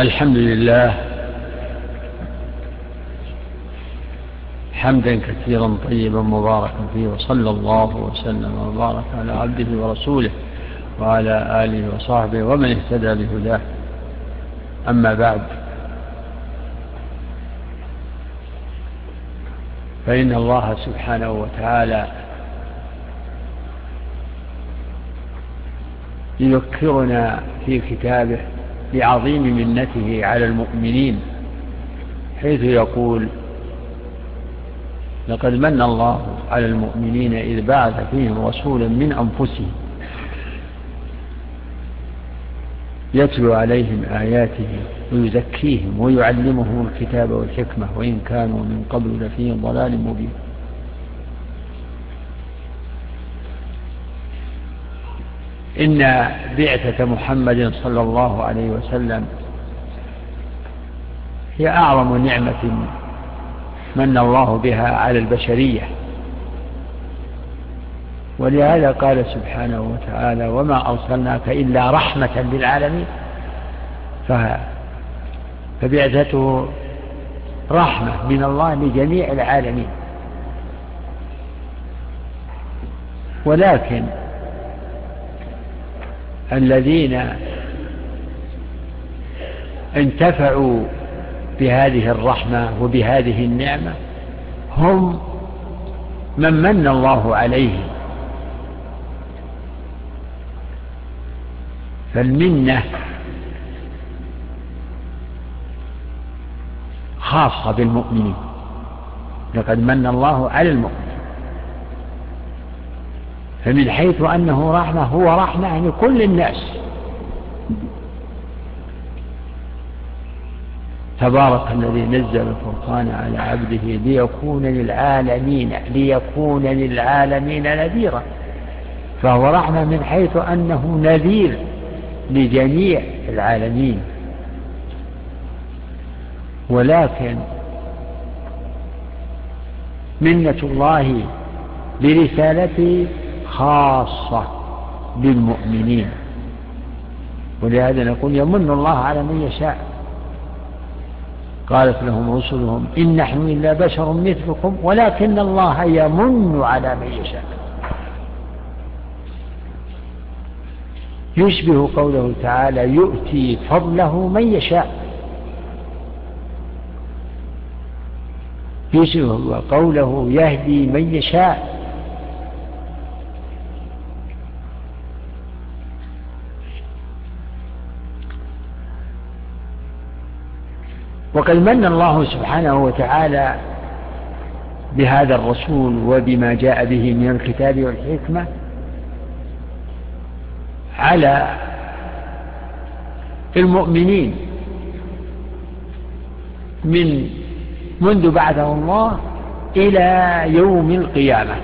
الحمد لله. حمدا كثيرا طيبا مباركا فيه وصلى الله وسلم وبارك على عبده ورسوله وعلى آله وصحبه ومن اهتدى بهداه. أما بعد فإن الله سبحانه وتعالى يذكرنا في كتابه بعظيم منته على المؤمنين حيث يقول لقد من الله على المؤمنين إذ بعث فيهم رسولا من أنفسهم يتلو عليهم آياته ويزكيهم ويعلمهم الكتاب والحكمة وإن كانوا من قبل لفي ضلال مبين. إن بعثة محمد صلى الله عليه وسلم هي أعظم نعمة من الله بها على البشرية. ولهذا قال سبحانه وتعالى وما أرسلناك إلا رحمة للعالمين. فبعثته رحمة من الله لجميع العالمين. ولكن الذين انتفعوا بهذه الرحمة وبهذه النعمة هم من من الله عليهم فالمنة خاصة بالمؤمنين. لقد من الله على المؤمنين. فمن حيث أنه رحمة هو رحمة لكل الناس. تبارك الذي نزل الفرقان على عبده ليكون للعالمين ليكون للعالمين نذيرا. فهو رحمة من حيث أنه نذير لجميع العالمين. ولكن منة الله برسالته خاصة بالمؤمنين. ولهذا نقول يمن الله على من يشاء. قالت لهم رسلهم إن نحن إلا بشر مثلكم ولكن الله يمن على من يشاء. يشبه قوله تعالى يؤتي فضله من يشاء. يشبه قوله يهدي من يشاء. وقد من الله سبحانه وتعالى بهذا الرسول وبما جاء به من الكتاب والحكمة على المؤمنين من منذ بعثه الله إلى يوم القيامة.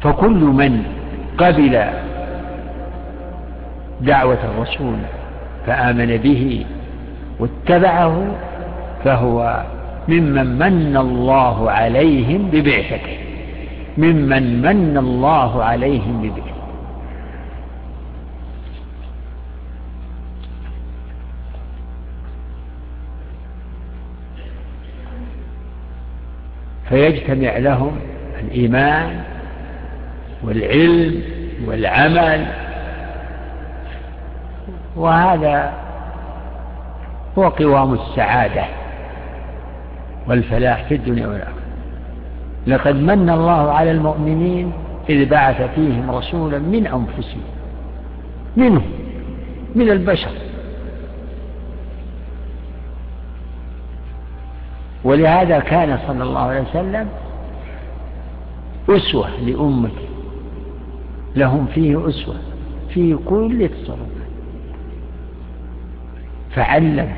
فكل من قبل دعوة الرسول فآمن به واتبعه فهو ممن من الله عليهم ببعثته. ممن من الله عليهم ببعثته. فيجتمع لهم الإيمان والعلم والعمل. وهذا هو قوام السعادة والفلاح في الدنيا والآخرة. لقد من الله على المؤمنين إذ بعث فيهم رسولا من أنفسهم منهم من البشر. ولهذا كان صلى الله عليه وسلم أسوة لأمته. لهم فيه أسوة في كل تصرف فعلم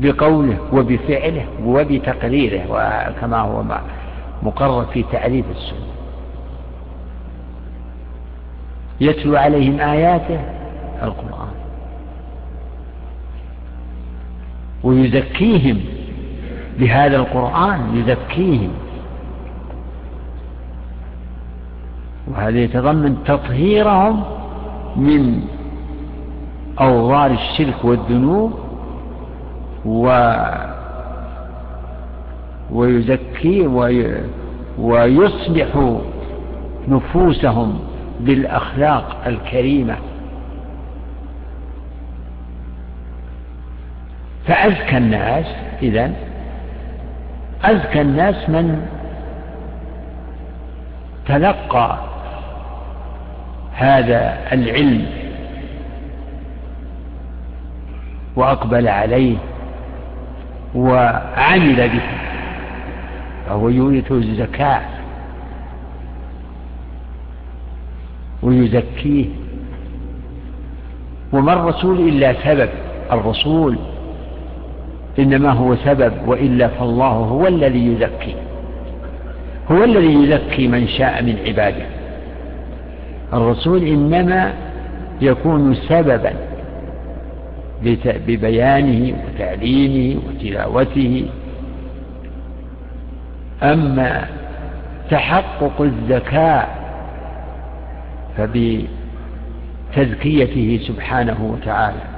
بقوله وبفعله وبتقريره وكما هو مقرر في تعريف السنة. يتلو عليهم آياته القرآن. ويزكيهم بهذا القرآن يزكيهم وهذا يتضمن تطهيرهم من أوضار الشرك والذنوب و ويزكي وي ويصلح نفوسهم بالأخلاق الكريمة. فأزكى الناس إذا أزكى الناس من تلقى هذا العلم وأقبل عليه وعمل به فهو يورث الزكاة ويزكيه. وما الرسول إلا سبب الرسول إنما هو سبب وإلا فالله هو الذي يزكي هو الذي يزكي من شاء من عباده. الرسول إنما يكون سببا ببيانه وتعليمه وتلاوته. أما تحقق الذكاء فبتزكيته سبحانه وتعالى.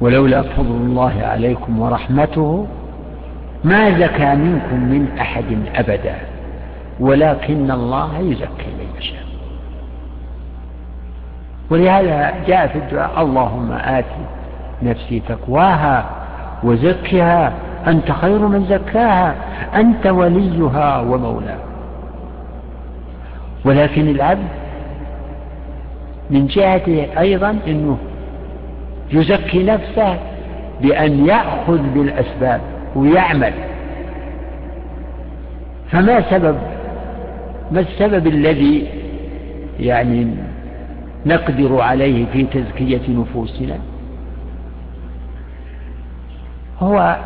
ولولا فضل الله عليكم ورحمته ما زكى منكم من أحد أبدا ولكن الله يزكي من يشاء. ولهذا جاء في الدعاء اللهم آت نفسي تقواها وزكها أنت خير من زكاها أنت وليها ومولاها. ولكن العبد من جهته أيضا أنه يزكي نفسه بأن يأخذ بالأسباب ويعمل. فما سبب؟ ما السبب الذي يعني نقدر عليه في تزكية نفوسنا؟ هو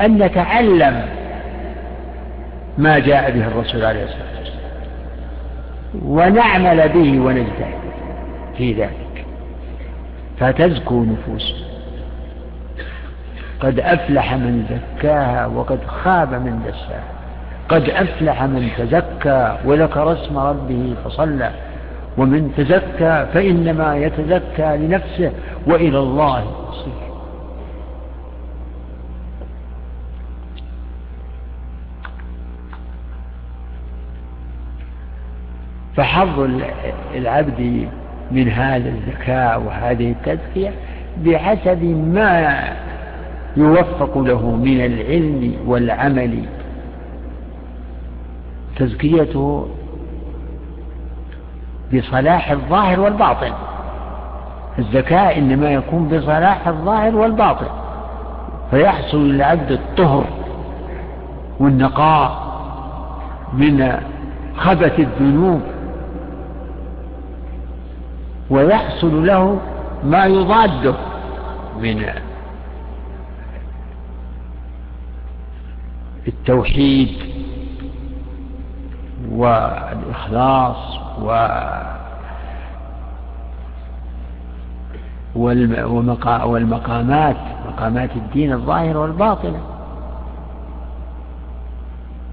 أن نتعلم ما جاء به الرسول عليه الصلاة والسلام ونعمل به ونجتهد في ذلك. فتزكو نفوسنا قد أفلح من زكاها وقد خاب من دساها. قد أفلح من تزكى وذكر اسم ربه فصلى. ومن تزكى فإنما يتزكى لنفسه وإلى الله يصير فحظ العبد من هذا الزكاة وهذه التزكية بحسب ما يوفق له من العلم والعمل. تزكيته بصلاح الظاهر والباطن. الزكاة إنما يكون بصلاح الظاهر والباطن. فيحصل للعبد الطهر والنقاء من خبث الذنوب ويحصل له ما يضاده من التوحيد والإخلاص و والمقامات مقامات الدين الظاهرة والباطنة.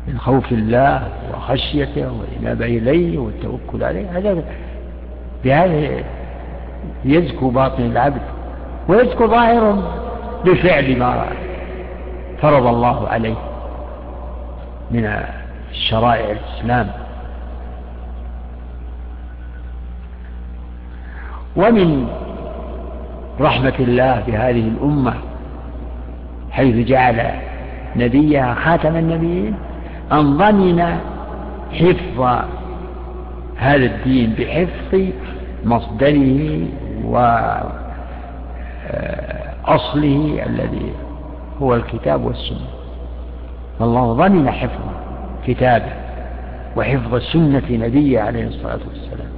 من خوف الله وخشيته والإنابة إليه والتوكل عليه هذا بهذا يزكو باطن العبد ويزكو ظاهره بفعل ما فرض الله عليه من شرائع الإسلام. ومن رحمة الله بهذه الأمة حيث جعل نبيها خاتم النبيين أن ضمن حفظ هذا الدين بحفظ مصدره وأصله الذي هو الكتاب والسنة. فالله ضمن حفظ كتابه وحفظ سنة نبيه عليه الصلاة والسلام.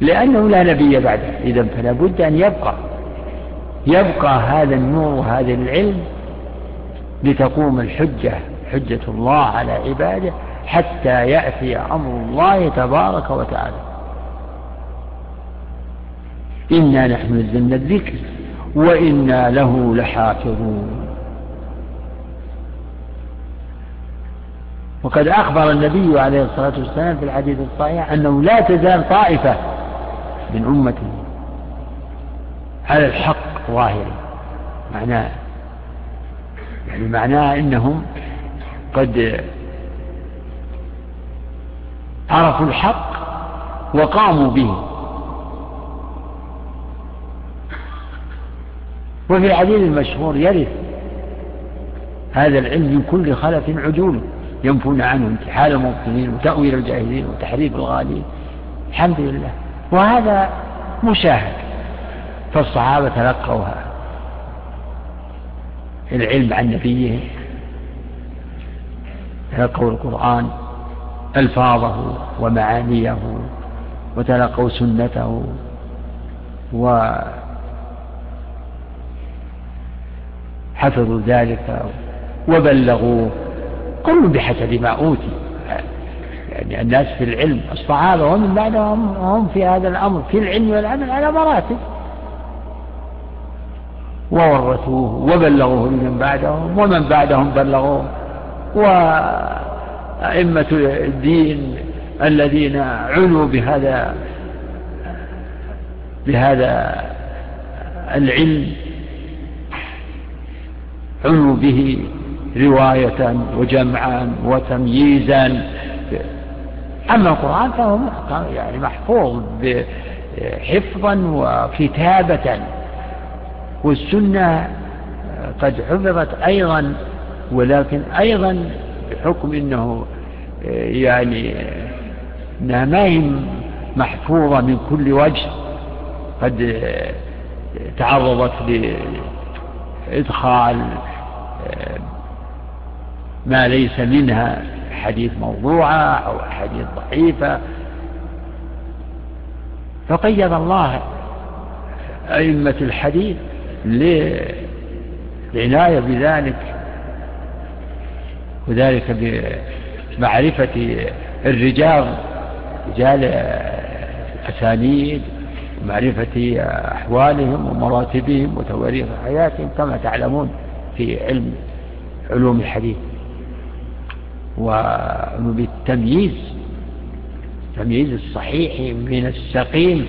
لأنه لا نبي بعده إذا فلا بد أن يبقى يبقى هذا النور وهذا العلم لتقوم الحجة حجة الله على عباده حتى يأتي أمر الله تبارك وتعالى. إنا نحن نزلنا الذكر وإنا له لحافظون. وقد أخبر النبي عليه الصلاة والسلام في الحديث الصحيح أنه لا تزال طائفة من أمته على الحق ظاهرا معناه يعني معناه أنهم قد عرفوا الحق وقاموا به. وفي الحديث المشهور يرث هذا العلم من كل خلف عجول ينفون عنه انتحال المبطلين وتأويل الجاهلين وتحريف الغالين. الحمد لله. وهذا مشاهد. فالصحابة تلقوا العلم عن نبيهم. تلقوا القرآن. ألفاظه ومعانيه وتلقوا سنته وحفظوا ذلك وبلغوه. كل بحسب ما أوتي. يعني الناس في العلم الصحابة ومن بعدهم هم في هذا الأمر في العلم والعمل على مراتب. وورثوه وبلغوه لمن بعدهم ومن بعدهم بلغوه. وأئمة الدين الذين عنوا بهذا بهذا العلم عنوا به رواية وجمعا وتمييزا. أما القرآن فهو يعني محفوظ حفظا وكتابة والسنة قد حفظت أيضا ولكن أيضا بحكم أنه يعني أنها ما هي محفوظة من كل وجه. قد تعرضت لإدخال ما ليس منها حديث موضوعة أو أحاديث ضعيفة. فقيد الله أئمة الحديث للعناية بذلك وذلك بمعرفة الرجال رجال الأسانيد ومعرفة أحوالهم ومراتبهم وتواريخ حياتهم كما تعلمون في علم علوم الحديث. وبالتمييز تمييز الصحيح من السقيم.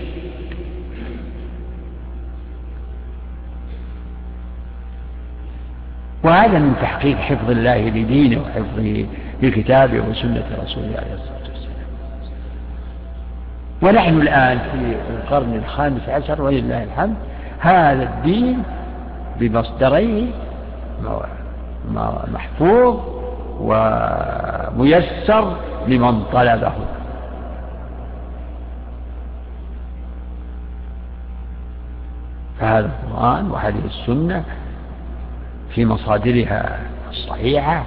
وهذا من تحقيق حفظ الله لدينه وحفظه لكتابه وسنة رسوله عليه الصلاة والسلام. ونحن الآن في القرن الخامس عشر ولله الحمد. هذا الدين بمصدريه محفوظ وميسر لمن طلبه. فهذا القرآن وهذه السنة في مصادرها الصحيحة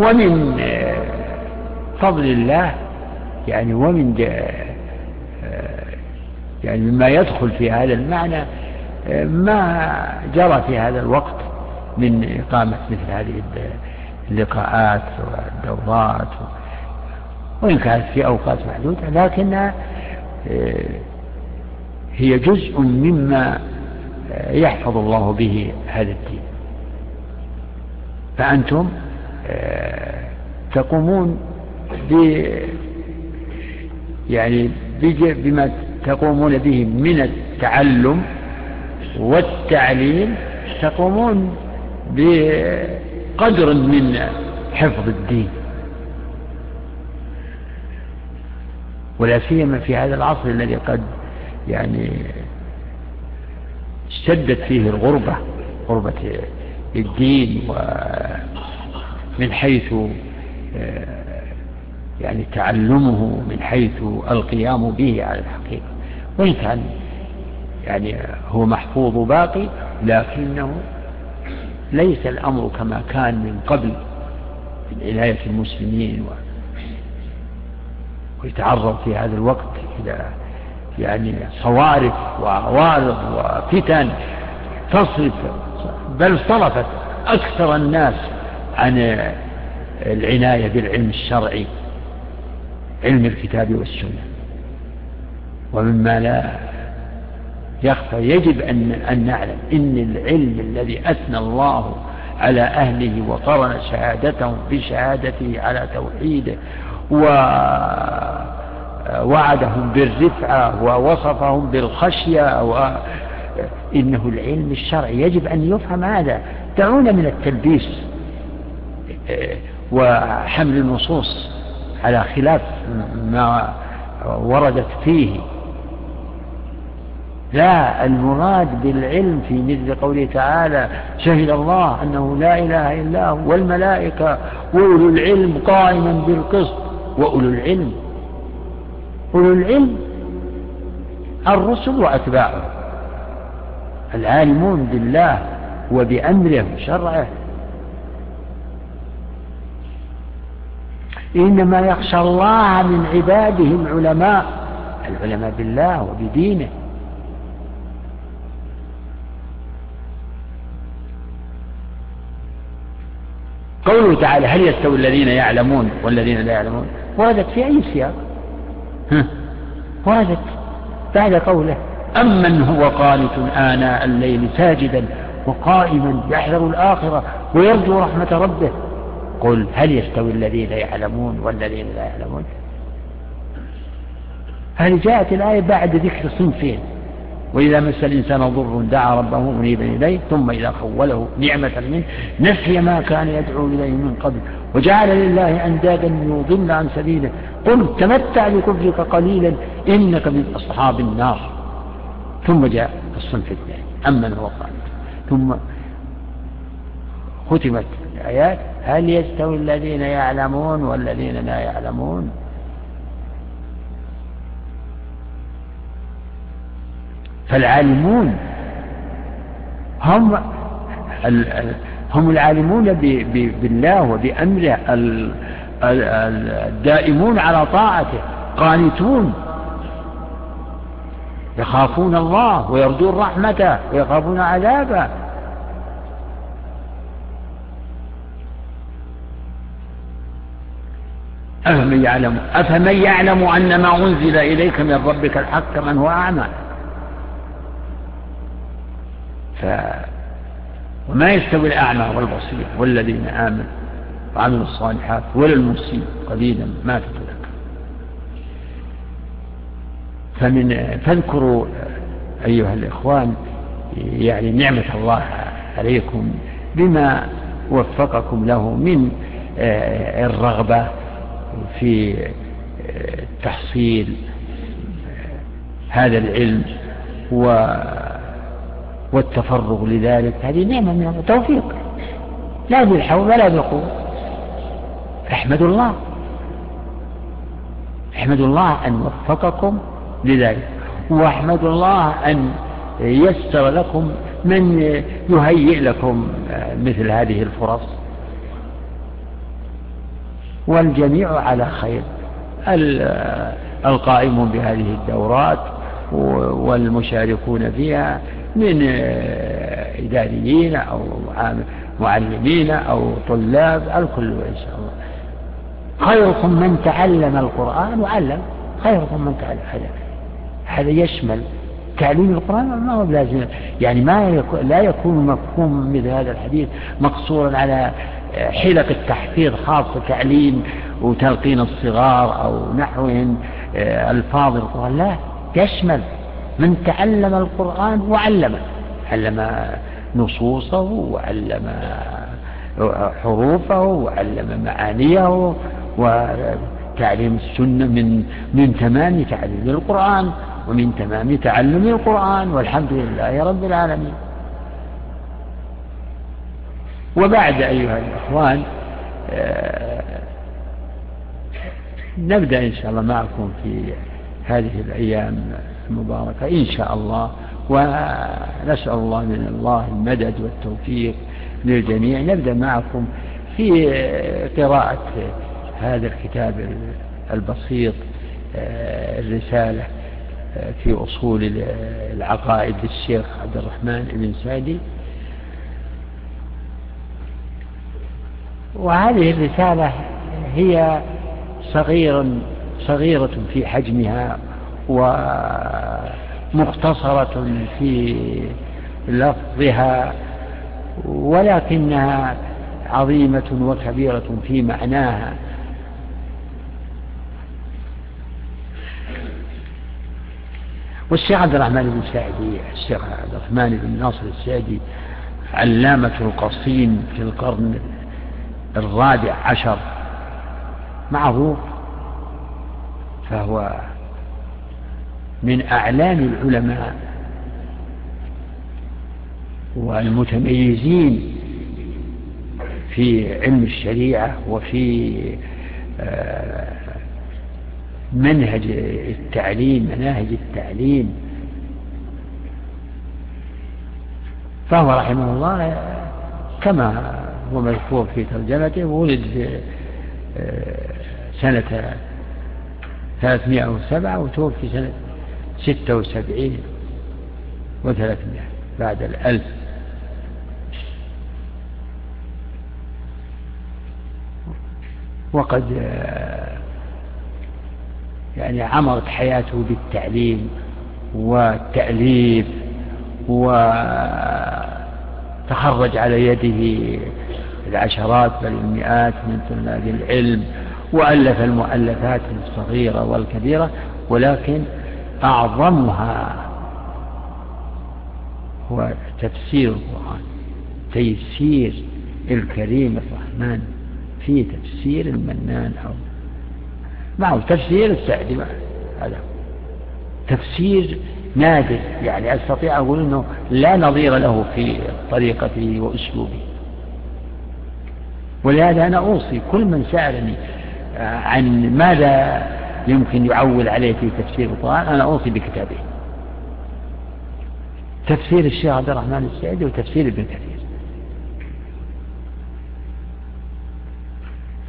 ومن فضل الله يعني ومن يعني مما يدخل في هذا المعنى ما جرى في هذا الوقت من إقامة مثل هذه اللقاءات والدورات وإن كانت في أوقات محدودة لكنها آه، هي جزء مما آه، يحفظ الله به هذا الدين. فأنتم آه، تقومون ب يعني بما تقومون به من التعلم والتعليم تقومون بقدر من حفظ الدين. ولا سيما في هذا العصر الذي قد يعني اشتدت فيه الغربة غربة الدين ومن حيث يعني تعلمه من حيث القيام به على الحقيقة. وإن كان يعني هو محفوظ باقي لكنه ليس الأمر كما كان من قبل في عناية المسلمين و... ويتعرض في هذا الوقت إلى يعني صوارف وعوارض وفتن تصرف بل صرفت أكثر الناس عن العناية بالعلم الشرعي علم الكتاب والسنة. ومما لا يخفى يجب أن, أن نعلم إن العلم الذي أثنى الله على أهله وقرن شهادتهم بشهادته على توحيده ووعدهم بالرفعة ووصفهم بالخشية و إنه العلم الشرعي. يجب أن يفهم هذا. دعونا من التلبيس. وحمل النصوص على خلاف ما وردت فيه. لا المراد بالعلم في مثل قوله تعالى شهد الله أنه لا إله إلا هو والملائكة وأولو العلم قائما بالقسط. وأولو العلم أولو العلم الرسل وأتباعه العالمون بالله وبأمره وشرعه. إنما يخشى الله من عباده العلماء العلماء بالله وبدينه. قوله تعالى هل يستوي الذين يعلمون والذين لا يعلمون؟ وردت في أي سياق؟ وردت بعد قوله أمن هو قانت آناء الليل ساجدا وقائما يحذر الآخرة ويرجو رحمة ربه. قل هل يستوي الذين يعلمون والذين لا يعلمون؟ هذه جاءت الآية بعد ذكر صنفين. وإذا مس الإنسان ضر دعا ربه منيبا إليه ثم إذا خوله نعمة منه نسي ما كان يدعو إليه من قبل وجعل لله أندادا يضل عن سبيله. قل تمتع بكفرك قليلا إنك من أصحاب النار. ثم جاء الصنف الثاني أمن هو قال ثم ختمت الآيات هل يستوي الذين يعلمون والذين لا يعلمون؟ فالعالمون هم هم العالمون بالله وبأمره الدائمون على طاعته قانتون. يخافون الله ويرجون رحمته ويخافون عذابه. أفمن يعلم؟ أفمن يعلم أن ما أنزل إليك من ربك الحق من هو أعمى؟ ف وما يستوي الأعمى والبصير والذين آمنوا وعملوا الصالحات ولا المسيء قليلا ما تدرك فمن فاذكروا أيها الإخوان يعني نعمة الله عليكم بما وفقكم له من آه، الرغبة في آه، تحصيل آه، هذا العلم و والتفرغ لذلك. هذه نعمة من التوفيق لا بالحول ولا بالقوة احمدوا الله. احمدوا الله أن وفقكم لذلك. واحمدوا الله أن يسر لكم من يهيئ لكم مثل هذه الفرص. والجميع على خير. القائمون بهذه الدورات والمشاركون فيها من إداريين أو معلمين أو طلاب الكل إن شاء الله. خيركم من تعلم القرآن وعلم. خيركم من تعلم. هذا هذا يشمل تعليم القرآن. ما هو لازم يعني ما لا يكون مفهوم مثل هذا الحديث مقصورا على حلق التحفيظ خاصة تعليم وتلقين الصغار أو نحوهم آه، ألفاظ القرآن. لا يشمل من تعلم القرآن وعلمه. علم نصوصه وعلم حروفه وعلم معانيه وتعليم السنة من من تمام تعليم القرآن ومن تمام تعلم القرآن. والحمد لله رب العالمين. وبعد أيها الإخوان آه، نبدأ إن شاء الله معكم في هذه الأيام المباركة إن شاء الله. ونسأل الله من الله المدد والتوفيق للجميع. نبدأ معكم في قراءة هذا الكتاب البسيط آه، الرسالة آه، في أصول العقائد للشيخ عبد الرحمن بن سعدي. وهذه الرسالة هي صغير صغيرة في حجمها ومختصرة في لفظها ولكنها عظيمة وكبيرة في معناها. والشيخ عبد الرحمن بن سعدي الشيخ عبد الرحمن بن ناصر السعدي علامة القصيم في القرن الرابع عشر معروف فهو من أعلام العلماء والمتميزين في علم الشريعة وفي آه، منهج التعليم مناهج التعليم. فهو رحمه الله كما هو مذكور في ترجمته ولد آه، سنة 307 وتوفي سنة 76 وثلاثمائة بعد الألف. وقد آه، يعني عمرت حياته بالتعليم والتأليف وتخرج على يده العشرات بل المئات من طلاب العلم وألف المؤلفات الصغيرة والكبيرة ولكن أعظمها هو تفسير القرآن تيسير الكريم الرحمن في تفسير المنان أو معه تفسير السعدي. هذا تفسير نادر. يعني أستطيع أقول أنه لا نظير له في طريقته وأسلوبه. ولهذا أنا أوصي كل من سألني عن ماذا يمكن يعول عليه في تفسير القرآن أنا أوصي بكتابه. تفسير الشيخ عبد الرحمن السعدي وتفسير ابن كثير.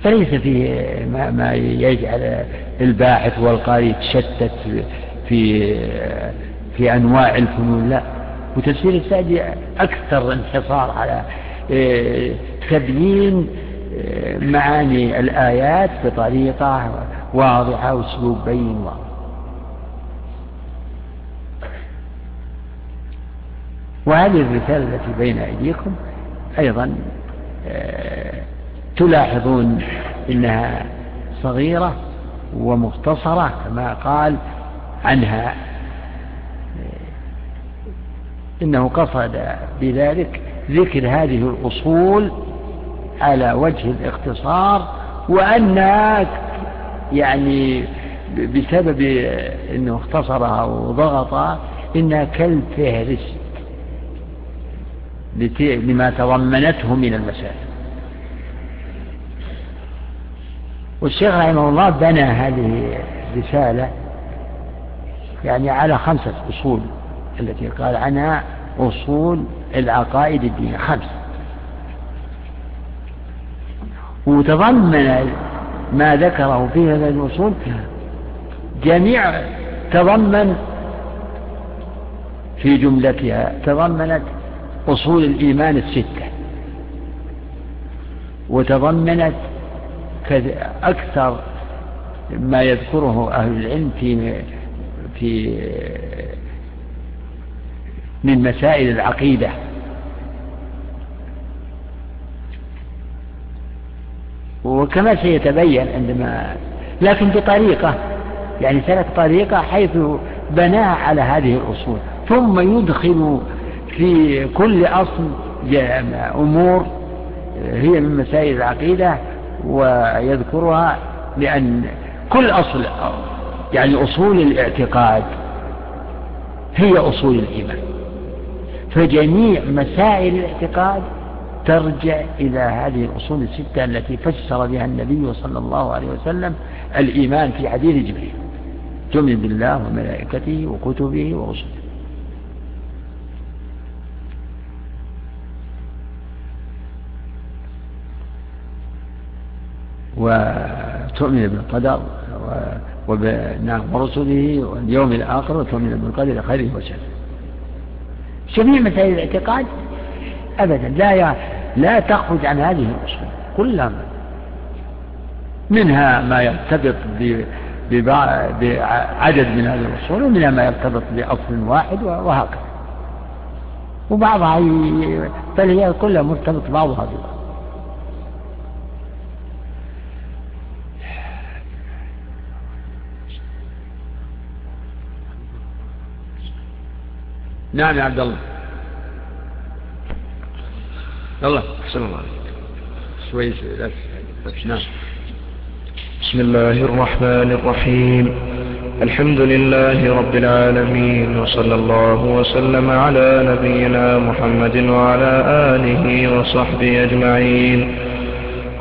فليس فيه ما, ما يجعل الباحث والقارئ يتشتت في في أنواع الفنون لا. وتفسير السعدي أكثر انحصار على آه، تبيين آه، معاني الآيات بطريقة واضحة وأسلوب بين واضح. وهذه الرسالة التي بين أيديكم أيضا آه، تلاحظون إنها صغيرة ومختصرة كما قال عنها إنه قصد بذلك ذكر هذه الأصول على وجه الاختصار وانها يعني بسبب إنه اختصرها وضغطها انها كالفهرست لما تضمنته من المسائل. والشيخ رحمه الله بنى هذه الرسالة يعني على خمسة أصول. التي قال عنها أصول العقائد الدينية. خمسة وتضمن ما ذكره في هذه الأصول جميع تضمن في جملتها تضمنت أصول الإيمان الستة. وتضمنت أكثر ما يذكره أهل العلم في في من مسائل العقيدة. وكما سيتبين عندما لكن بطريقة يعني سلك طريقة حيث بناها على هذه الأصول. ثم يدخل في كل أصل أمور هي من مسائل العقيدة ويذكرها لأن كل أصل يعني أصول الاعتقاد هي أصول الإيمان. فجميع مسائل الاعتقاد ترجع إلى هذه الأصول الستة التي فسر بها النبي صلى الله عليه وسلم الإيمان في حديث جبريل. تؤمن بالله وملائكته وكتبه ورسله. وتؤمن بالقدر نعم ورسله واليوم الآخر وتؤمن بالقدر خيره وشره. جميع مسائل الاعتقاد أبدا. لا لا تخرج عن هذه الأصول كلها منها ما يرتبط بعدد من هذه الأصول ومنها ما يرتبط بأصل واحد وهكذا. وبعضها بل هي كلها مرتبط بعضها ببعض. نعم يا عبد الله. يلا أحسن الله شوي نعم. بسم الله الرحمن الرحيم. الحمد لله رب العالمين وصلى الله وسلم على نبينا محمد وعلى آله وصحبه أجمعين.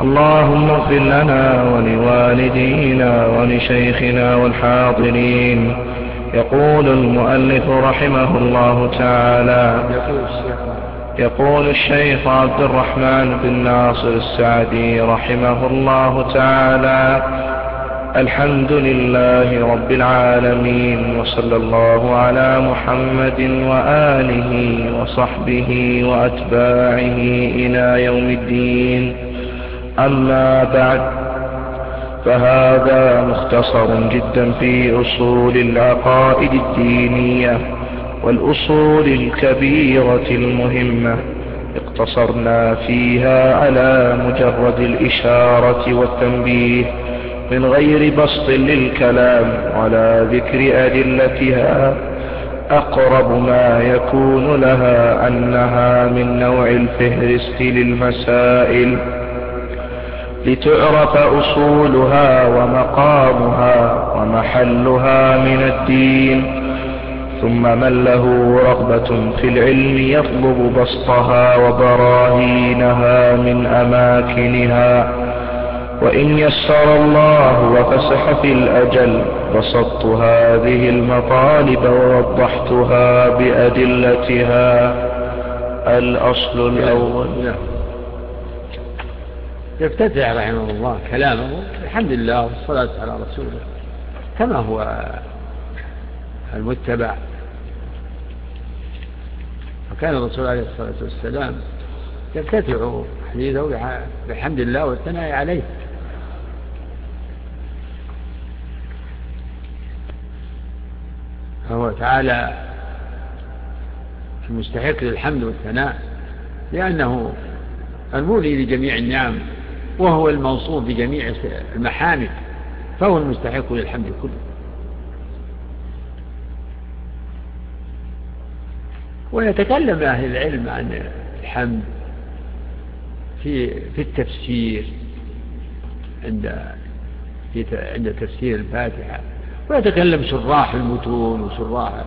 اللهم اغفر لنا ولوالدينا ولشيخنا والحاضرين. يقول المؤلف رحمه الله تعالى يقول الشيخ. عبد الرحمن بن ناصر السعدي رحمه الله تعالى الحمد لله رب العالمين وصلى الله على محمد وآله وصحبه وأتباعه إلى يوم الدين. أما بعد فهذا مختصر جدا في أصول العقائد الدينية والأصول الكبيرة المهمة. اقتصرنا فيها على مجرد الإشارة والتنبيه من غير بسط للكلام ولا ذكر أدلتها. أقرب ما يكون لها أنها من نوع الفهرست للمسائل. لتعرف أصولها ومقامها ومحلها من الدين. ثم من له رغبة في العلم يطلب بسطها وبراهينها من أماكنها. وإن يسر الله وفسح في الأجل بسطت هذه المطالب ووضحتها بأدلتها. الأصل الأول. يفتتح رحمه الله كلامه. الحمد لله والصلاة على رسوله. كما هو المتبع. وكان الرسول عليه الصلاة والسلام يفتتح حديثه بحمد الله والثناء عليه. فهو تعالى المستحق للحمد والثناء لأنه المولي لجميع النعم. وهو الموصوف بجميع المحامد فهو المستحق للحمد كله. ويتكلم أهل العلم عن الحمد في في التفسير عند في عند تفسير الفاتحة. ويتكلم شراح المتون وشراح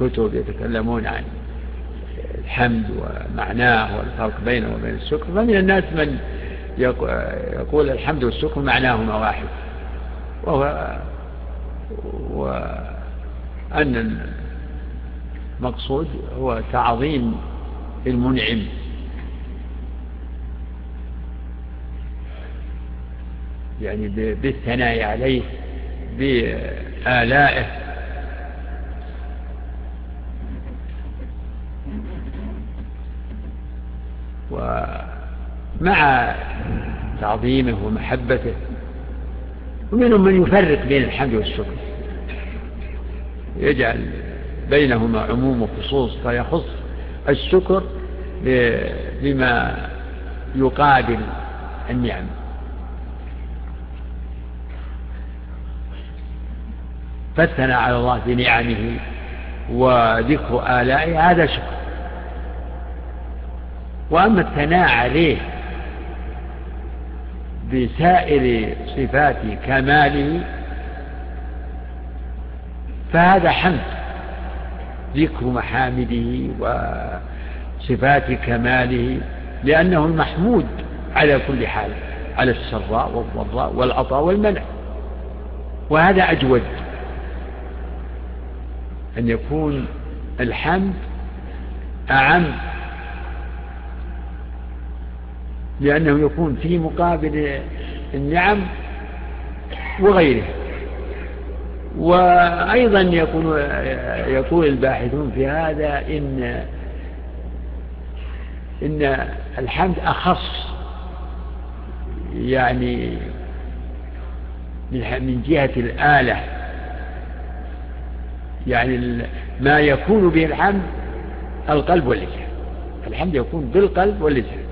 الكتب يتكلمون عن الحمد ومعناه والفرق بينه وبين الشكر فمن الناس من يقول الحمد والشكر معناهما واحد وهو وأن المقصود هو تعظيم المنعم. يعني بالثناء عليه بآلائه. ومع تعظيمه ومحبته ومنهم من يفرق بين الحمد والشكر. يجعل بينهما عموم وخصوص فيخص الشكر بما يقابل النعم. فالثناء على الله بنعمه وذكر آلائه هذا شكر. وأما الثناء عليه بسائر صفات كماله فهذا حمد ذكر محامده وصفات كماله لأنه المحمود على كل حال على السراء والضراء والعطاء والمنع. وهذا أجود أن يكون الحمد أعم لأنه يكون في مقابل النعم وغيرها وأيضا يكون يقول الباحثون في هذا إن إن الحمد أخص يعني من جهة الآلة. يعني ما يكون به الحمد القلب واللسان. الحمد يكون بالقلب واللسان.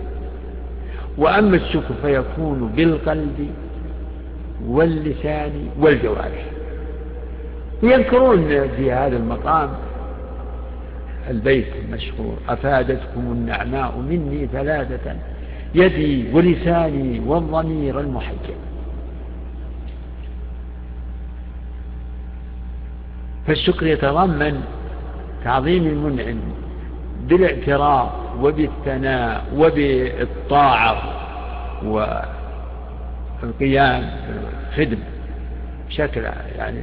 وأما الشكر فيكون بالقلب واللسان والجوارح. يذكرون في هذا المقام البيت المشهور أفادتكم النعماء مني ثلاثة يدي ولساني والضمير المحجب. فالشكر يتضمن تعظيم المنعم بالاعتراف وبالثناء وبالطاعة والقيام بالخدمة بشكل يعني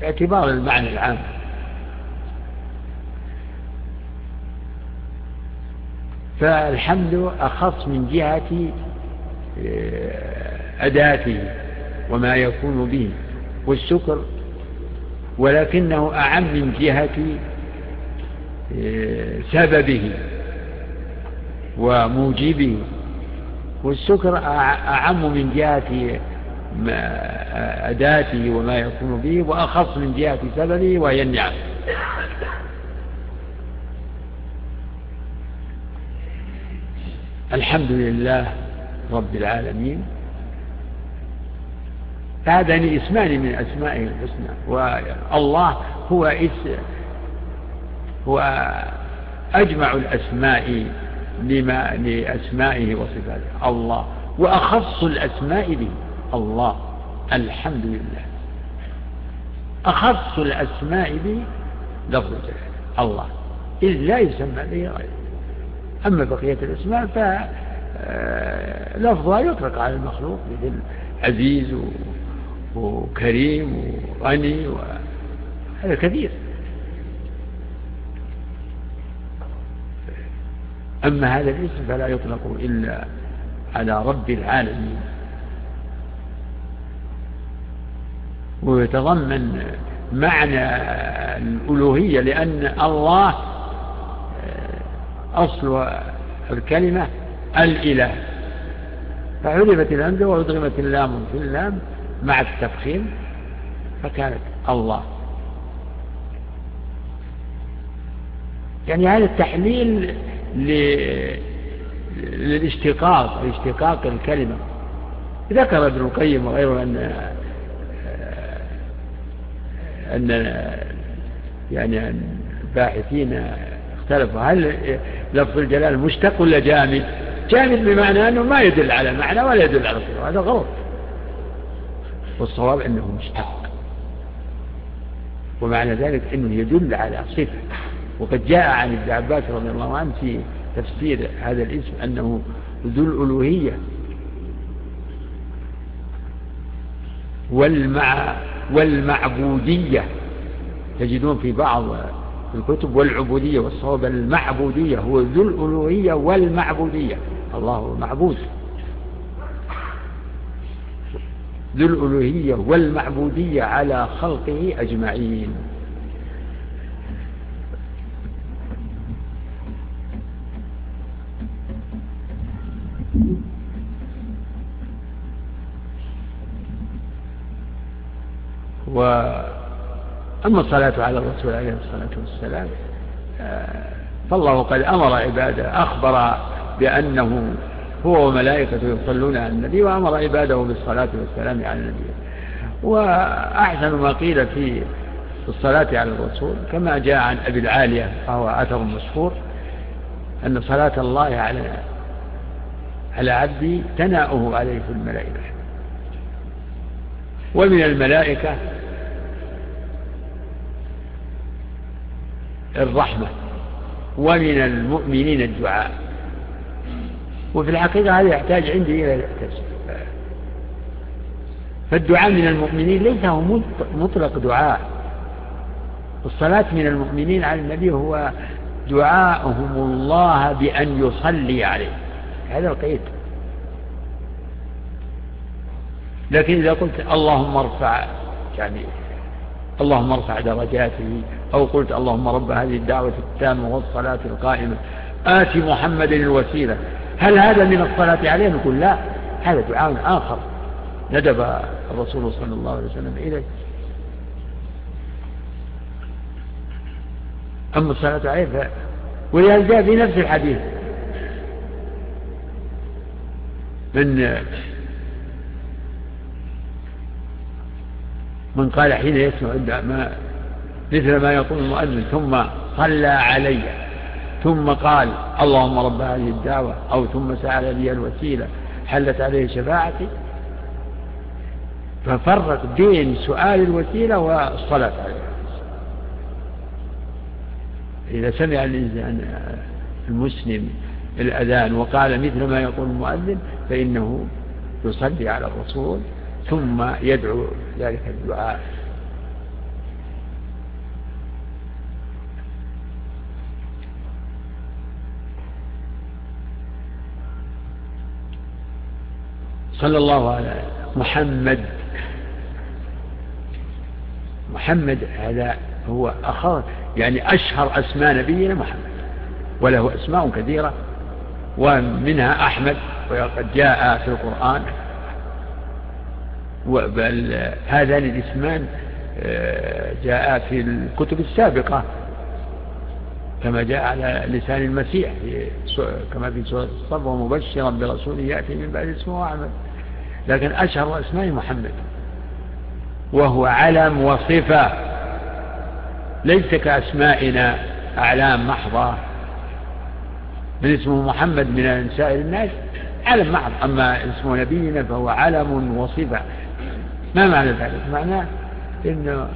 باعتبار المعنى العام. فالحمد أخص من جهة آه، أداته وما يكون به والشكر ولكنه أعم من جهة آه، سببه. وموجبه والشكر أعم من جهة أداته وما يكون به وأخص من جهة سببه وهي النعم. الحمد لله رب العالمين. هذان اسمان من أسمائه الحسنى. والله هو هو أجمع الأسماء لما لأسمائه وصفاته. الله. وأخص الأسماء به. الله. الحمد لله. أخص الأسماء به لفظ الجلال. الله. إذ لا يسمى به غيره. أما بقية الأسماء فلفظها يطلق على المخلوق مثل عزيز وكريم وغني وهذا كثير. أما هذا الاسم فلا يطلق إلا على رب العالمين. ويتضمن معنى الألوهية لأن الله أصل الكلمة الإله. فعرفت الهمزة وأدغمت اللام في اللام مع التفخيم فكانت الله. يعني هذا التحليل للاشتقاق لاشتقاق الكلمة. ذكر ابن القيم وغيره أن أن يعني الباحثين اختلفوا هل لفظ الجلال مشتق ولا جامد؟ جامد بمعنى أنه ما يدل على معنى ولا يدل على صفة هذا غلط. والصواب أنه مشتق. ومعنى ذلك أنه يدل على صفة. وقد جاء عن ابن عباس رضي الله عنه في تفسير هذا الاسم أنه ذو الألوهية. والمع والمعبودية. تجدون في بعض الكتب والعبودية والصواب المعبودية هو ذو الألوهية والمعبودية. الله هو المعبود ذو الألوهية والمعبودية على خلقه أجمعين. وأما الصلاة على الرسول عليه الصلاة والسلام آه، فالله قد أمر عباده أخبر بأنه هو وملائكته يصلون على النبي وأمر عباده بالصلاة والسلام على النبي. وأحسن ما قيل في الصلاة على الرسول كما جاء عن أبي العالية فهو أثر مشهور أن صلاة الله على على عبدي تناؤه عليه الملائكة. ومن الملائكة الرحمة ومن المؤمنين الدعاء. وفي الحقيقة هذا يحتاج عندي إلى الاعتزال فالدعاء من المؤمنين ليس هو مطلق دعاء. الصلاة من المؤمنين على النبي هو دعاءهم الله بأن يصلي عليه. هذا القيد. لكن إذا قلت اللهم ارفع يعني اللهم ارفع درجاته أو قلت اللهم رب هذه الدعوة التامة والصلاة القائمة. آت محمد الوسيلة. هل هذا من الصلاة عليه؟ نقول لا. هذا دعاء آخر ندب الرسول صلى الله عليه وسلم إليه. أما الصلاة عليه ولهذا جاء في نفس الحديث. من من قال حين يسمع ما مثل ما يقول المؤذن ثم صلى علي ثم قال اللهم رب هذه الدعوة. أو ثم سأل لي الوسيلة حلت عليه شفاعتي؟ ففرق بين سؤال الوسيلة والصلاة عليه. إذا سمع الإنسان المسلم الأذان وقال مثل ما يقول المؤذن فإنه يصلي على الرسول ثم يدعو ذلك الدعاء. صلى الله على محمد. محمد هذا هو أخر يعني أشهر أسماء نبينا محمد وله أسماء كثيرة ومنها أحمد وقد جاء في القرآن. بل هذان الاسمان آه، جاء في الكتب السابقة. كما جاء على لسان المسيح كما في سورة الصف ومبشرا برسول يأتي من بعد اسمه أحمد لكن أشهر أسماء محمد. وهو علم وصفة. ليس كأسمائنا أعلام محضة. من اسمه محمد من سائر الناس علم محض. أما اسم نبينا فهو علم وصفة. ما معنى ذلك؟ معناه إنه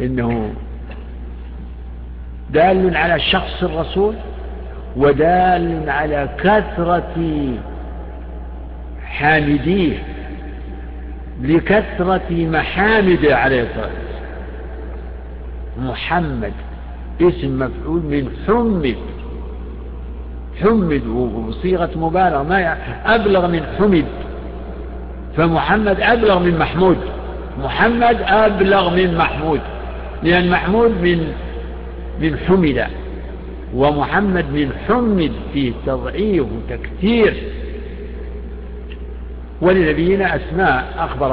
إنه دال على شخص الرسول ودال على كثرة حامديه لكثرة محامده عليه الصلاة والسلام. محمد اسم مفعول من حمد. حمد وصيغة مبالغة ما أبلغ من حمد. فمحمد أبلغ من محمود. محمد أبلغ من محمود. لأن محمود من من حمد ومحمد من حمد فيه تضعيف وتكثير. ولنبينا أسماء أخبر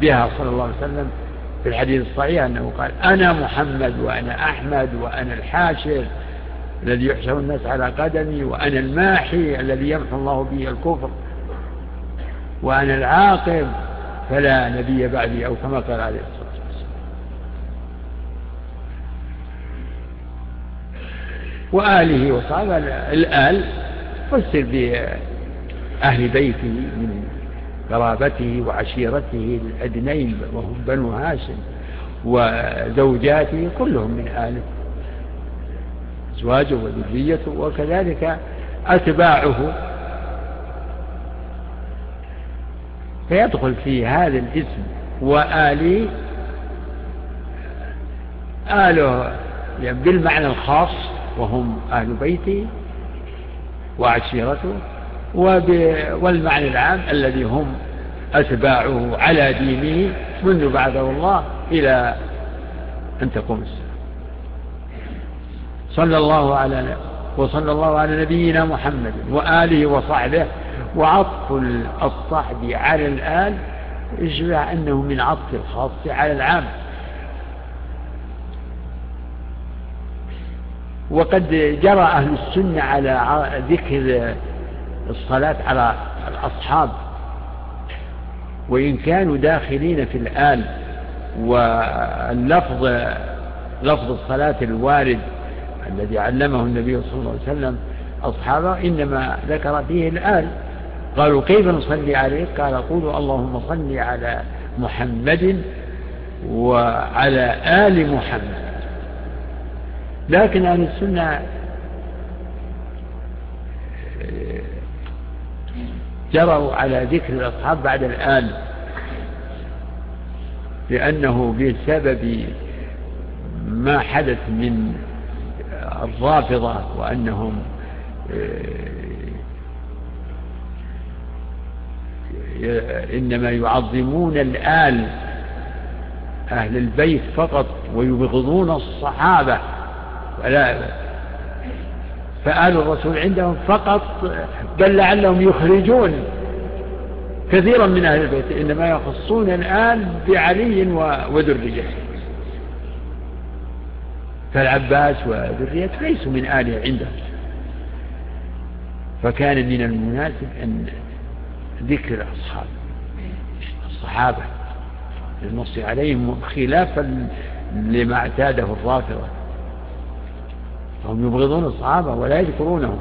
بها صلى الله عليه وسلم في الحديث الصحيح أنه قال أنا محمد وأنا أحمد وأنا الحاشر الذي يحشر الناس على قدمي وأنا الماحي الذي يمحو الله به الكفر وأنا العاقب فلا نبي بعدي أو كما قال عليه الصلاة والسلام وآله وصحبه الآل فسر بأهل بيته من قرابته وعشيرته الأدنين وهم بنو هاشم وزوجاته كلهم من آله أزواجه وذريته وكذلك أتباعه. فيدخل في هذا الاسم وآلي آله يعني بالمعنى الخاص وهم أهل بيته وعشيرته والمعنى العام الذي هم أتباعه على دينه منذ بعثه الله إلى أن تقوم الساعة. صلى الله على وصلى الله على نبينا محمد وآله وصحبه. وعطف الصحب على الآل يشبه أنه من عطف الخاص على العام. وقد جرى أهل السنة على ذكر الصلاة على الأصحاب. وإن كانوا داخلين في الآل واللفظ لفظ الصلاة الوارد الذي علمه النبي صلى الله عليه وسلم أصحابه إنما ذكر فيه الآل قالوا كيف نصلي عليه؟ قال قولوا اللهم صل على محمد وعلى آل محمد. لكن أهل السنة جروا على ذكر الأصحاب بعد الآن لأنه بسبب ما حدث من الرافضة وأنهم إنما يعظمون الآل أهل البيت فقط ويبغضون الصحابة. ولا فآل الرسول عندهم فقط بل لعلهم يخرجون. كثيرا من أهل البيت إنما يخصون الآن بعلي وذريته فالعباس وذريته ليسوا من آله عنده فكان من المناسب أن ذكر الأصحاب الصحابة للنص عليهم خلافا لما اعتاده الرافضة. فهم يبغضون الصحابة ولا يذكرونهم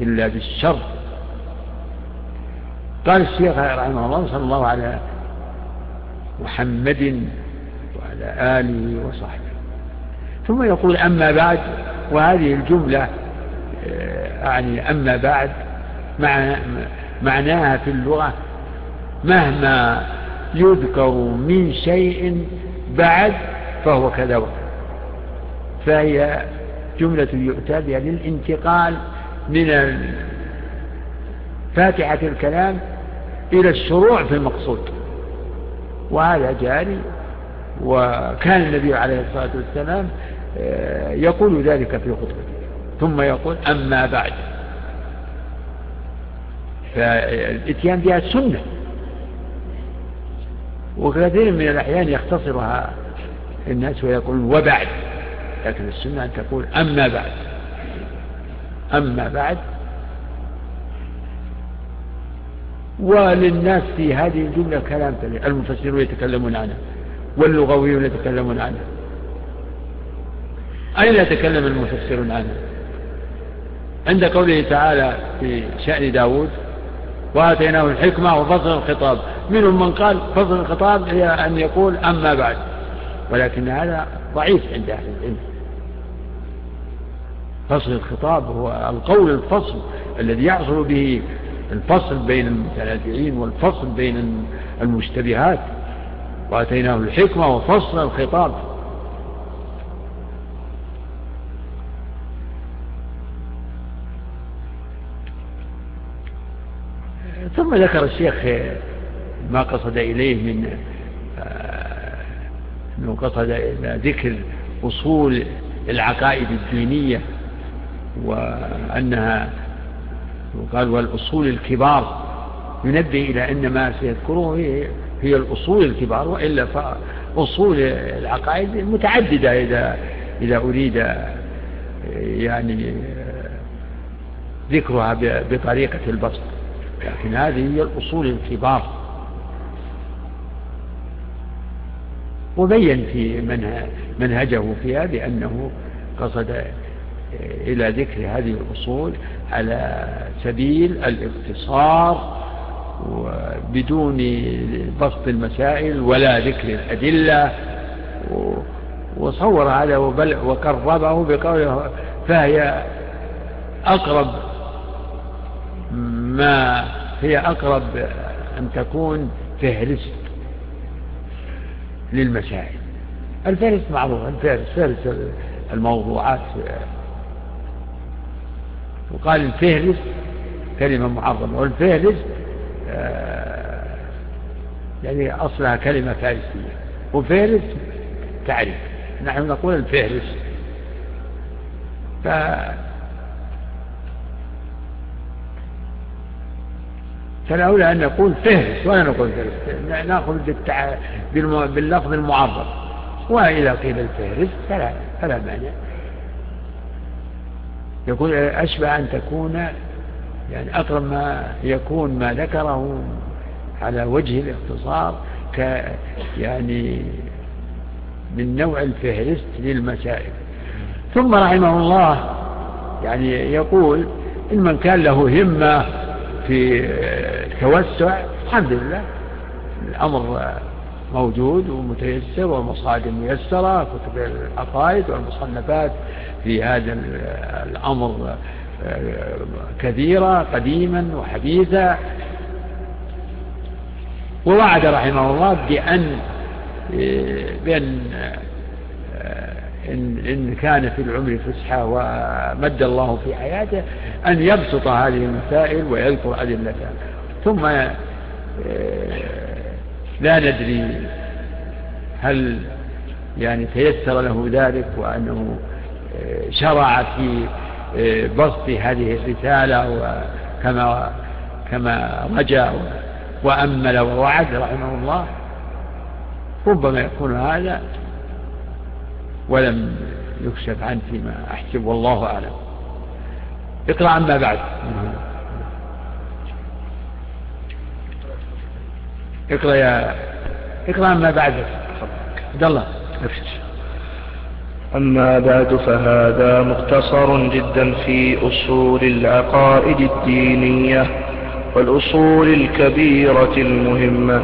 إلا بالشر. قال الشيخ رحمه الله صلى الله على محمد وعلى آله وصحبه. ثم يقول أما بعد وهذه الجملة آه، يعني أما بعد مع معناها في اللغة مهما يذكر من شيء بعد فهو كذا وكذا. فهي جملة يؤتى بها للانتقال من فاتحة الكلام إلى الشروع في المقصود. وهذا جاري وكان النبي عليه الصلاة والسلام آه، يقول ذلك في خطبته. ثم يقول أما بعد. فالإتيان بها سنة. وكثير من الأحيان يختصرها الناس ويقولون وبعد. لكن السنة أن تقول أما بعد. أما بعد. وللناس في هذه الجملة كلام المفسرون يتكلمون عنها واللغويون يتكلمون عنها أين يتكلم المفسرون عنها عند قوله تعالى في شأن داود وآتيناه الحكمة وفصل الخطاب. منهم من قال فصل الخطاب هي أن يقول أما بعد. ولكن هذا ضعيف عند أهل العلم. فصل الخطاب هو القول الفصل الذي يحصل به الفصل بين المتنازعين والفصل بين المشتبهات. وآتيناه الحكمة وفصل الخطاب. ثم ذكر الشيخ ما قصد إليه من آه، أنه قصد إلى ذكر أصول العقائد الدينية. وأنها وقال والأصول الكبار ينبه إلى أن ما سيذكره هي, هي الأصول الكبار وإلا فأصول العقائد متعددة إذا إذا أريد يعني ذكرها بطريقة البسط. لكن هذه هي الأصول الكبار. وبين في منهجه فيها بأنه قصد إلى ذكر هذه الأصول على سبيل الإقتصار بدون بسط المسائل ولا ذكر الأدلة. وصور هذا وقربه بقوله فهي أقرب ما هي أقرب أن تكون فهرست للمسائل. الفهرست معروف الفهرست فهرست الموضوعات. وقال الفهرس كلمة معظمة والفهرس آه، يعني أصلها كلمة فارسية. وفهرس تعرف نحن نقول الفهرس. ف فالأولى أن نقول فهرس ولا نقول فهرس نأخذ بالتع... باللفظ المعظم. وإذا قيل الفهرس فلا, فلا مانع. يقول أشبه أن تكون يعني أقرب ما يكون ما ذكره على وجه الاختصار ك يعني من نوع الفهرست للمسائل. ثم رحمه الله يعني يقول إن من كان له همة في التوسع الحمد لله الأمر موجود ومتيسر والمصادر ميسرة كتب العقائد والمصنفات في هذا الأمر آه، كثيرة قديما وحديثا. ووعد رحمه الله بأن آه، بأن آه، إن, إن كان في العمر فسحة ومد الله في حياته أن يبسط هذه المسائل ويذكر أدلتها. ثم لا ندري هل يعني تيسر له ذلك وأنه شرع في بسط هذه الرسالة وكما كما رجا وأمل ووعد رحمه الله ربما يكون هذا ولم يكشف عنه فيما أحسب والله أعلم. اقرأ عما بعد. اقرأ يا اقرأ عما بعد. عبد الله. أما بعد فهذا مختصر جدا في أصول العقائد الدينية والأصول الكبيرة المهمة.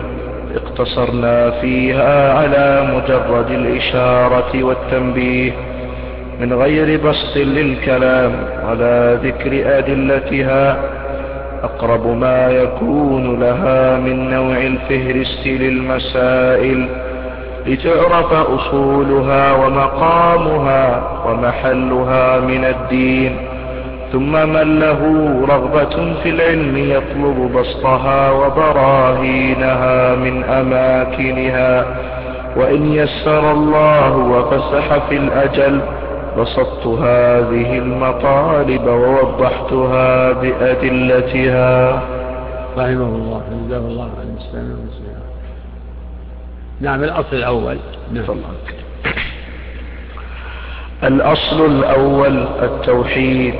اقتصرنا فيها على مجرد الإشارة والتنبيه. من غير بسط للكلام ولا ذكر أدلتها أقرب ما يكون لها من نوع الفهرست للمسائل لتعرف أصولها ومقامها ومحلها من الدين. ثم من له رغبة في العلم يطلب بسطها وبراهينها من أماكنها. وإن يسر الله وفسح في الأجل بسطت هذه المطالب ووضحتها بأدلتها. رحمه الله جزاه الله عن الإسلام نعم الأصل الأول. نعم. الأصل الأول التوحيد.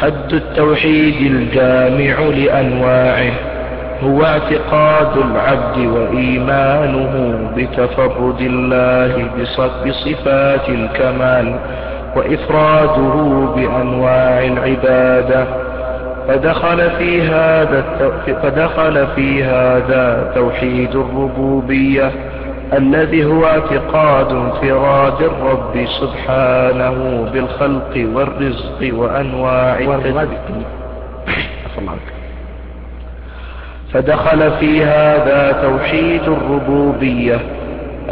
حد التوحيد الجامع لأنواعه. هو اعتقاد العبد وإيمانه بتفرد الله بصفات الكمال. وإفراده بأنواع العبادة فدخل في هذا فدخل في هذا توحيد الربوبية الذي هو اعتقاد انفراد الرب سبحانه بالخلق والرزق وأنواع والرزق فدخل في هذا توحيد الربوبية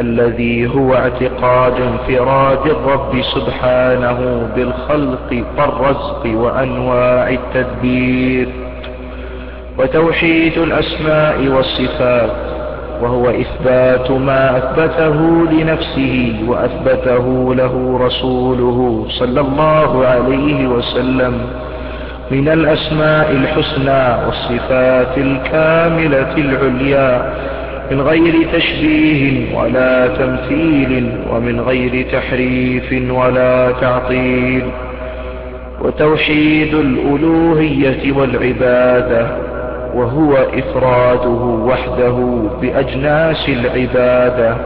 الذي هو اعتقاد انفراد الرب سبحانه بالخلق والرزق وأنواع التدبير وتوحيد الأسماء والصفات وهو إثبات ما أثبته لنفسه وأثبته له رسوله صلى الله عليه وسلم من الأسماء الحسنى والصفات الكاملة العليا من غير تشبيه ولا تمثيل ومن غير تحريف ولا تعطيل. وتوحيد الألوهية والعبادة وهو إفراده وحده بأجناس العبادة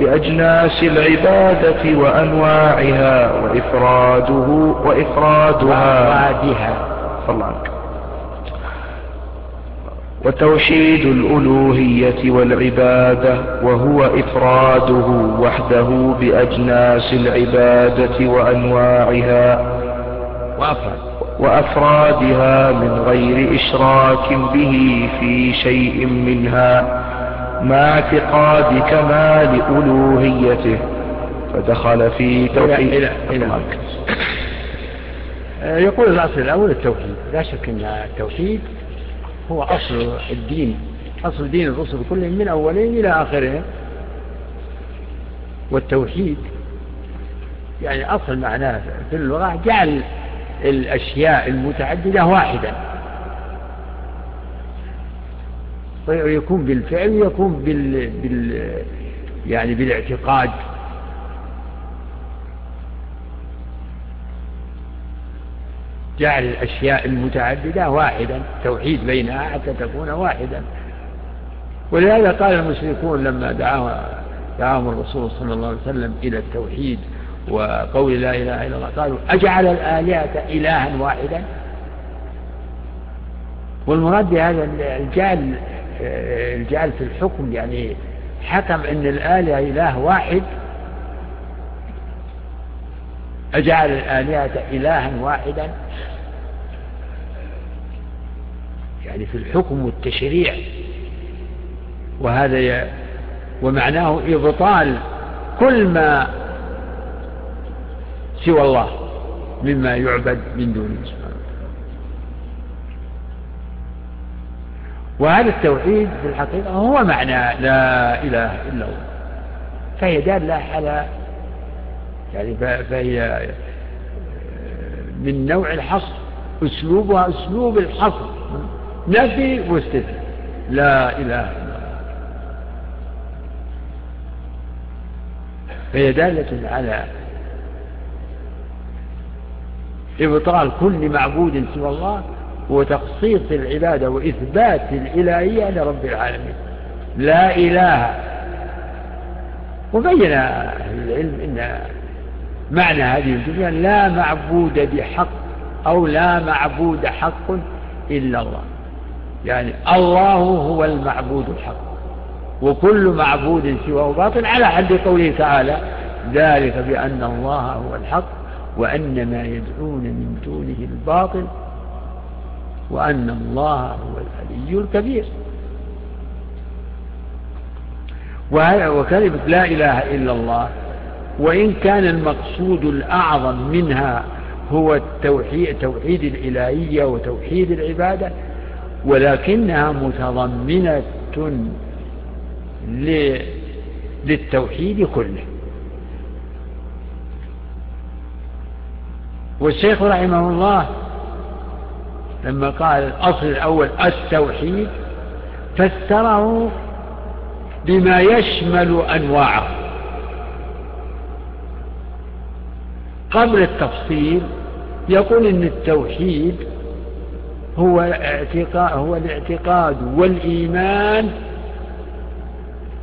بأجناس العبادة وأنواعها وإفراده وإفرادها. وأفرادها. وتوحيد الألوهية والعبادة وهو إفراده وحده بأجناس العبادة وأنواعها وأفراد. وأفرادها من غير إشراك به في شيء منها مع اعتقاد كمال ألوهيته فدخل في توحيد. إلى إلى يقول الأصل الأول التوحيد لا شك أن التوحيد هو أصل الدين. أصل دين الرسل كلهم من أولين إلى آخرهم والتوحيد يعني أصل معناه في اللغة جعل الأشياء المتعددة واحدا. ويكون بالفعل ويكون بال, بال يعني بالاعتقاد. جعل الأشياء المتعددة واحدا توحيد بينها حتى تكون واحدا. ولهذا قال المشركون لما دعاه دعاهم الرسول صلى الله عليه وسلم إلى التوحيد وقول لا إله إلا الله قالوا أجعل الآلهة إلها واحدا؟ والمراد بهذا الجعل الجعل في الحكم يعني حكم أن الآلهة إله واحد أجعل الآلهة إلها واحدا؟ يعني في الحكم والتشريع. وهذا ي... ومعناه إبطال كل ما سوى الله مما يعبد من دونه سبحانه وهذا التوحيد في الحقيقة هو معنى لا إله إلا الله. فهي دالة على يعني فهي من نوع الحصر أسلوبها أسلوب الحصر. نفي واستثناء. لا إله إلا الله. فهي دالة على إبطال كل معبود سوى الله وتخصيص العبادة وإثبات الإلهية لرب العالمين. لا إله. وبين أهل العلم أن معنى هذه الجملة لا معبود بحق أو لا معبود حق إلا الله. يعني الله هو المعبود الحق وكل معبود سواه باطل على حد قوله تعالى ذلك بأن الله هو الحق وأن ما يدعون من دونه الباطل وأن الله هو العلي الكبير. وكلمة لا إله إلا الله وإن كان المقصود الأعظم منها هو التوحيد توحيد الإلهية وتوحيد العبادة ولكنها متضمنة للتوحيد كله. والشيخ رحمه الله لما قال الأصل الأول التوحيد فسره بما يشمل أنواعه. قبل التفصيل يقول إن التوحيد هو اعتقاد هو الاعتقاد والإيمان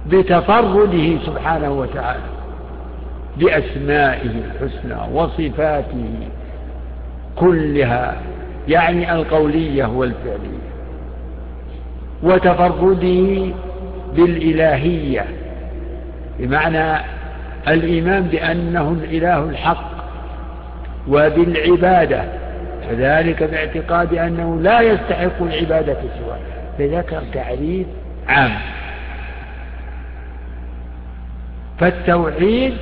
بتفرده سبحانه وتعالى بأسمائه الحسنى وصفاته كلها يعني القولية والفعلية وتفرده بالإلهية بمعنى الإيمان بأنه الإله الحق وبالعبادة كذلك باعتقاد أنه لا يستحق العبادة سواه. فذكر تعريف عام. فالتوحيد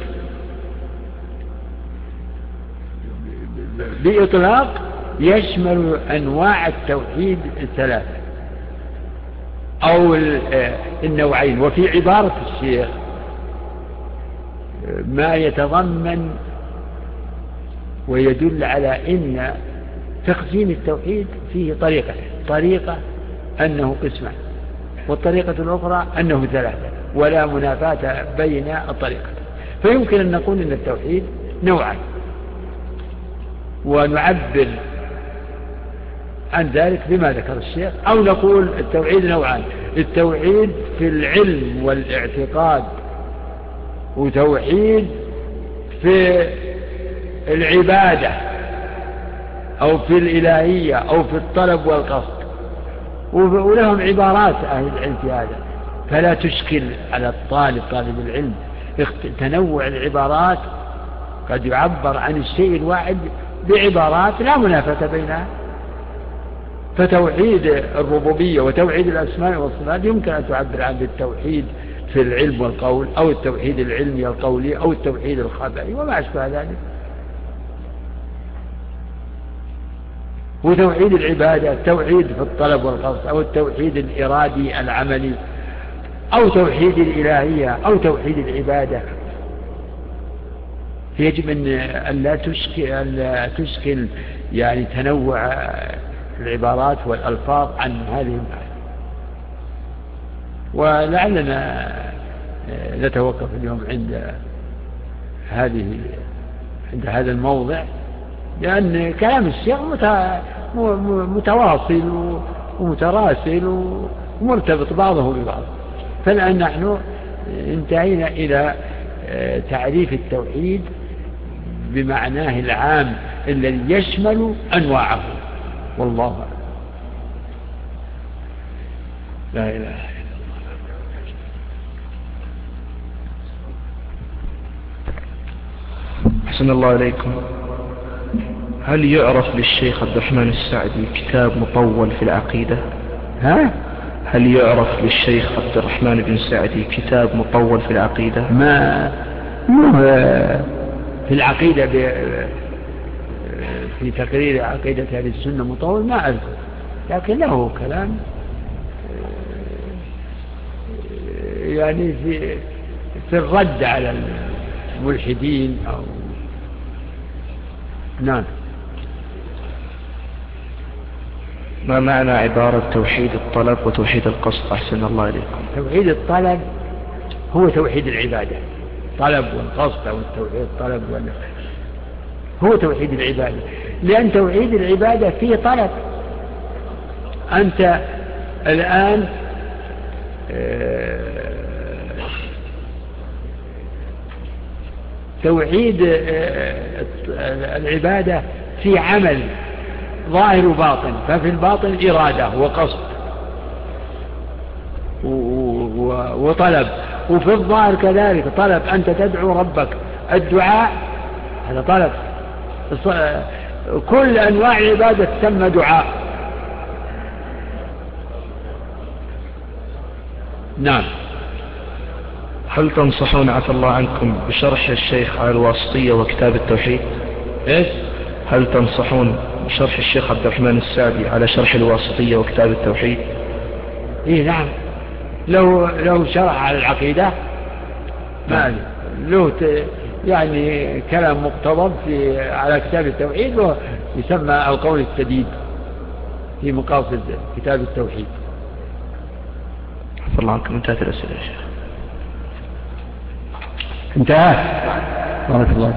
بإطلاق يشمل أنواع التوحيد الثلاثة. أو النوعين. وفي عبارة الشيخ ما يتضمن ويدل على أن تقسيم التوحيد فيه طريقة طريقة أنه قسمان والطريقة الأخرى أنه ثلاثة ولا منافاة بين الطريقتين فيمكن أن نقول أن التوحيد نوعان. ونعبر عن ذلك بما ذكر الشيخ أو نقول التوحيد نوعان. التوحيد في العلم والاعتقاد وتوحيد في العبادة أو في الإلهية أو في الطلب والقصد. ولهم عبارات أهل العلم في هذا. فلا تشكل على الطالب طالب العلم. تنوع العبارات قد يعبر عن الشيء الواحد بعبارات لا منافة بينها. فتوحيد الربوبية وتوحيد الأسماء والصفات يمكن أن تعبر عن التوحيد في العلم والقول أو التوحيد العلمي القولي أو التوحيد الخبري وما أشبه ذلك. وتوحيد العبادة التوحيد في الطلب والقصد أو التوحيد الإرادي العملي أو توحيد الإلهية أو توحيد العبادة. يجب أن لا تشكل, أن تشكل يعني تنوع العبارات والألفاظ عن هذه المعاني. ولعلنا نتوقف اليوم عند هذه عند هذا الموضع لأن كلام الشيخ متواصل ومتراسل ومرتبط بعضه ببعض. فالآن نحن انتهينا إلى آه، تعريف التوحيد بمعناه العام الذي يشمل أنواعه. والله أعلم. لا إله إلا الله. أحسن الله إليكم. هل يعرف للشيخ عبد الرحمن السعدي كتاب مطول في العقيدة؟ ها؟ هل يعرف للشيخ عبد الرحمن بن سعدي كتاب مطول في العقيدة؟ ما؟ مو في العقيدة في تقرير عقيدة أهل السنة مطول ما أذكر لكن له كلام يعني في في الرد على الملحدين أو نعم. ما معنى عبارة توحيد الطلب وتوحيد القصد؟ أحسن الله إليكم. توحيد الطلب هو توحيد العبادة. طلب والقصد أو توحيد الطلب. هو توحيد العبادة. لأن توحيد العبادة فيه طلب. أنت الآن آه، توحيد آه، العبادة في عمل. ظاهر وباطن ففي الباطن إرادة وقصد وطلب. وفي الظاهر كذلك طلب أنت تدعو ربك. الدعاء هذا طلب. كل أنواع العبادة تسمى دعاء. نعم. هل تنصحون عفى الله عنكم بشرح الشيخ على الواسطية وكتاب التوحيد؟ إيش؟ هل تنصحون بشرح الشيخ عبد الرحمن السعدي على شرح الواسطية وكتاب التوحيد. إيه نعم. لو لو شرح على العقيدة ما له يعني كلام مقتضب في على كتاب التوحيد يسمى القول السديد في مقاصد كتاب التوحيد. عفى الله عنكم انتهت الأسئلة يا شيخ. انتهى. بارك الله